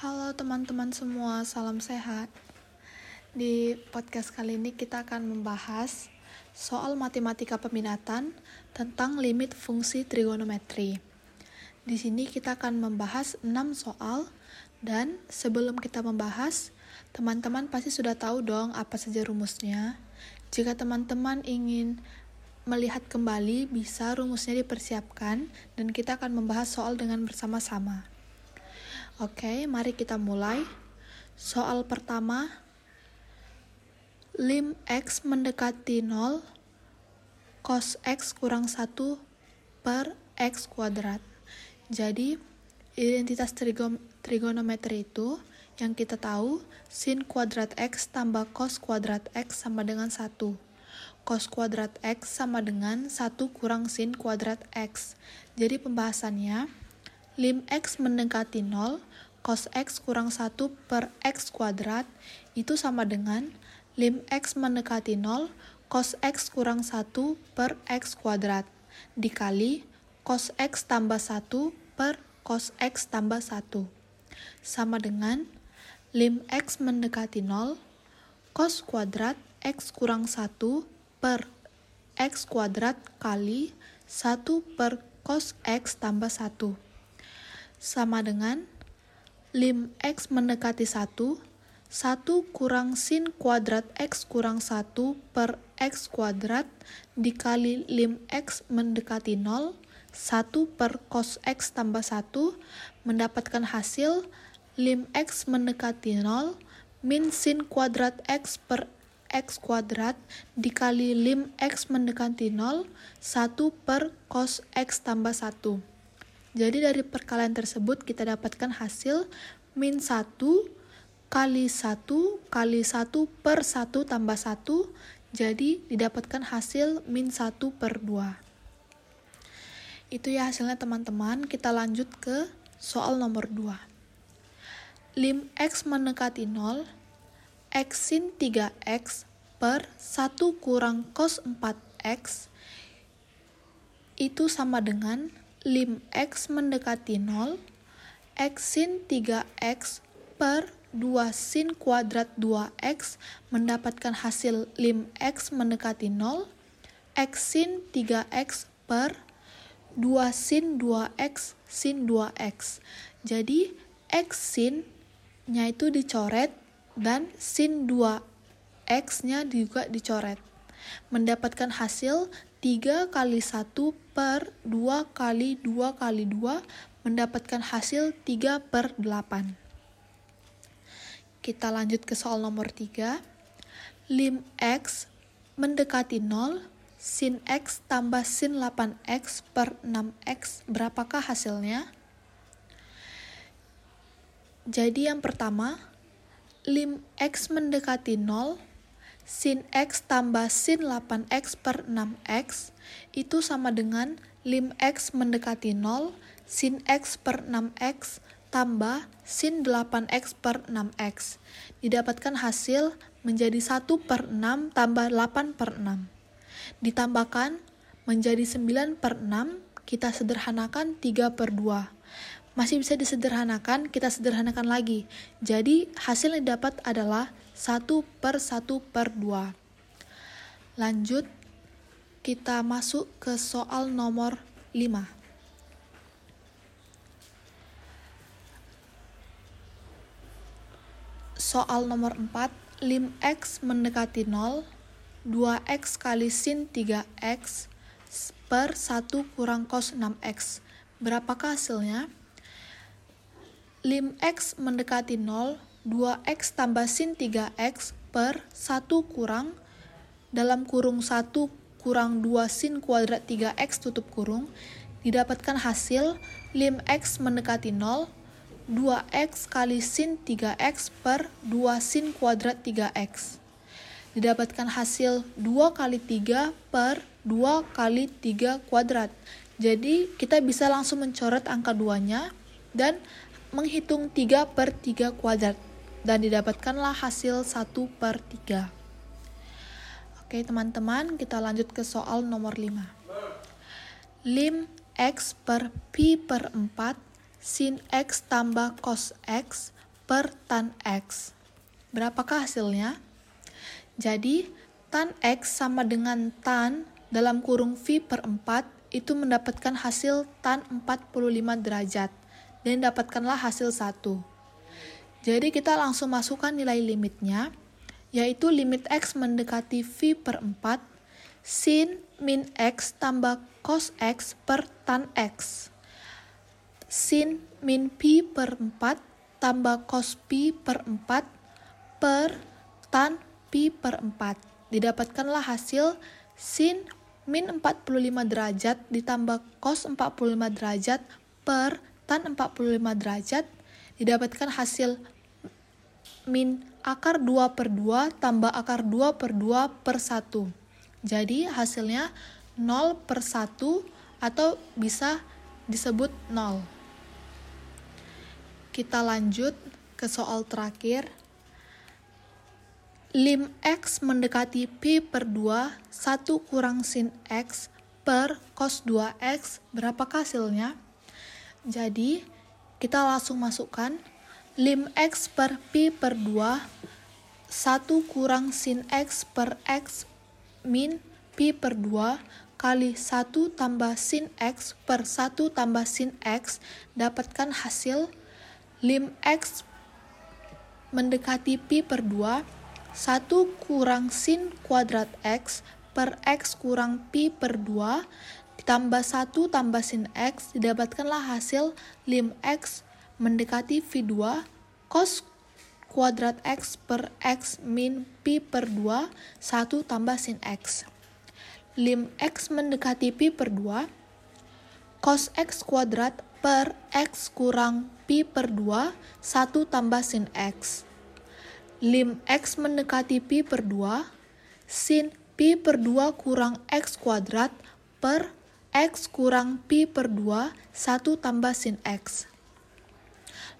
Halo teman-teman semua, salam sehat. Di podcast kali ini kita akan membahas soal matematika peminatan tentang limit fungsi trigonometri. Di sini kita akan membahas 6 soal dan sebelum kita membahas, teman-teman pasti sudah tahu dong apa saja rumusnya. Jika teman-teman ingin melihat kembali, bisa rumusnya dipersiapkan dan kita akan membahas soal dengan bersama-sama. Oke, mari kita mulai. Soal pertama, lim x mendekati 0, cos x kurang 1 per x kuadrat. Jadi, identitas trigonometri itu yang kita tahu, sin kuadrat x tambah cos kuadrat x sama dengan 1. Cos kuadrat x sama dengan 1 kurang sin kuadrat x. Jadi pembahasannya, lim x mendekati 0, cos x kurang 1 per x kuadrat itu sama dengan lim x mendekati 0, cos x kurang 1 per x kuadrat dikali cos x tambah 1 per cos x tambah 1 sama dengan lim x mendekati 0, cos kuadrat x kurang 1 per x kuadrat kali 1 per cos x tambah 1 sama dengan lim x mendekati 1, 1 kurang sin kuadrat x kurang 1 per x kuadrat dikali lim x mendekati 0, 1 per cos x tambah 1, mendapatkan hasil lim x mendekati 0 min sin kuadrat x per x kuadrat dikali lim x mendekati 0, 1 per cos x tambah 1. Jadi dari perkalian tersebut kita dapatkan hasil min 1 kali 1 kali 1 per 1 tambah 1 jadi didapatkan hasil min 1 per 2 itu ya hasilnya teman-teman. Kita lanjut ke soal nomor 2 lim x mendekati 0 x sin 3x per 1 kurang cos 4x itu sama dengan lim x mendekati 0, x sin 3x per 2 sin kuadrat 2x mendapatkan hasil lim x mendekati 0, x sin 3x per 2 sin 2x sin 2x. Jadi x sin nya itu dicoret dan sin 2x-nya juga dicoret. Mendapatkan hasil 3 kali 1 per 2 kali 2 kali 2 mendapatkan hasil 3 per 8. Kita lanjut ke soal nomor 3. Lim X mendekati 0, sin X tambah sin 8X per 6X, berapakah hasilnya? Jadi yang pertama, lim X mendekati 0, sin X tambah sin 8X per 6X itu sama dengan lim X mendekati 0, sin X per 6X tambah sin 8X per 6X. Didapatkan hasil menjadi 1 per 6 tambah 8 per 6. Ditambahkan menjadi 9 per 6, kita sederhanakan 3 per 2 masih bisa disederhanakan, kita sederhanakan lagi. Jadi hasil yang dapat adalah 1 per 1 per 2. Lanjut, kita masuk ke soal nomor 5. Soal nomor 4, lim X mendekati 0, 2X kali sin 3X per 1 kurang cos 6X. Berapakah hasilnya? Lim X mendekati 0, 2x tambah sin 3x per 1 kurang dalam kurung 1 kurang 2 sin kuadrat 3x tutup kurung didapatkan hasil lim x mendekati 0 2x kali sin 3x per 2 sin kuadrat 3x didapatkan hasil 2 kali 3 per 2 kali 3 kuadrat. Jadi kita bisa langsung mencoret angka 2 nya dan menghitung 3 per 3 kuadrat dan didapatkanlah hasil 1 per 3. Oke teman-teman, kita lanjut ke soal nomor 5. Lim X per Pi per 4 sin X tambah cos X per tan X. Berapakah hasilnya? Jadi, tan X sama dengan tan dalam kurung V per 4 itu mendapatkan hasil tan 45 derajat dan dapatkanlah hasil 1. Jadi kita langsung masukkan nilai limitnya, yaitu limit X mendekati V per 4 sin min X tambah cos X per tan X. Sin min P per 4 tambah cos P per 4 per tan P per 4. Didapatkanlah hasil sin min 45 derajat ditambah cos 45 derajat per tan 45 derajat didapatkan hasil min akar 2 per 2 tambah akar 2 per 2 per 1. Jadi hasilnya 0 per 1 atau bisa disebut 0. Kita lanjut ke soal terakhir lim X mendekati P per 2, 1 kurang sin X per cos 2X, berapakah hasilnya? Jadi, kita langsung masukkan lim X per P per 2, 1 kurang sin X per X min P per 2 kali 1 tambah sin X per 1 tambah sin X, dapatkan hasil lim X mendekati P per 2, 1 kurang sin kuadrat X per X kurang Pi per 2 ditambah 1 tambah sin X didapatkanlah hasil lim X mendekati V2 cos kuadrat X per X min Pi per 2 1 tambah sin X. Lim X mendekati Pi per 2 cos X kuadrat per X kurang Pi per 2 1 tambah sin X lim X mendekati Pi per 2, sin Pi per 2 kurang X kuadrat per X kurang Pi per 2, 1 tambah sin X.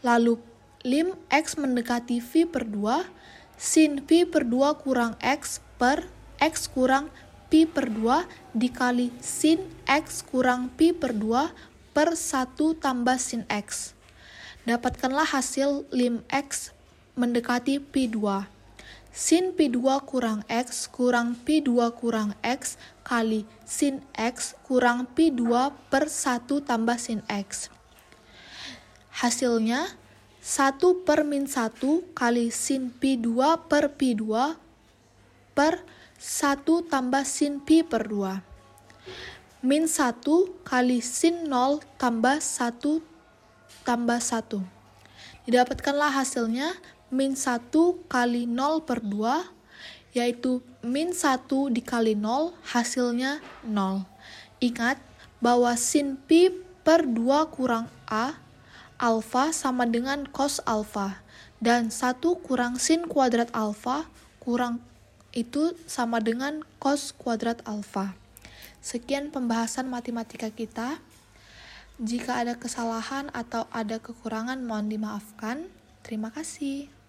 Lalu, lim X mendekati V per 2, sin Pi per 2 kurang X per X kurang Pi per 2 dikali sin X kurang Pi per 2 per 1 tambah sin X. Dapatkanlah hasil lim X mendekati P2. Sin P2 kurang X kurang P2 kurang X kali sin X kurang P2 per 1 tambah sin X. Hasilnya 1 per min 1 kali sin P2 per P2 per 1 tambah sin P per 2. Min 1 kali sin 0 tambah 1 tambah 1. Didapatkanlah hasilnya min 1 kali 0 per 2, yaitu min 1 dikali 0, hasilnya 0. Ingat bahwa sin pi per 2 kurang A, alfa sama dengan cos alfa, dan 1 kurang sin kuadrat alfa kurang itu sama dengan cos kuadrat alfa. Sekian pembahasan matematika kita. Jika ada kesalahan atau ada kekurangan mohon dimaafkan. Terima kasih.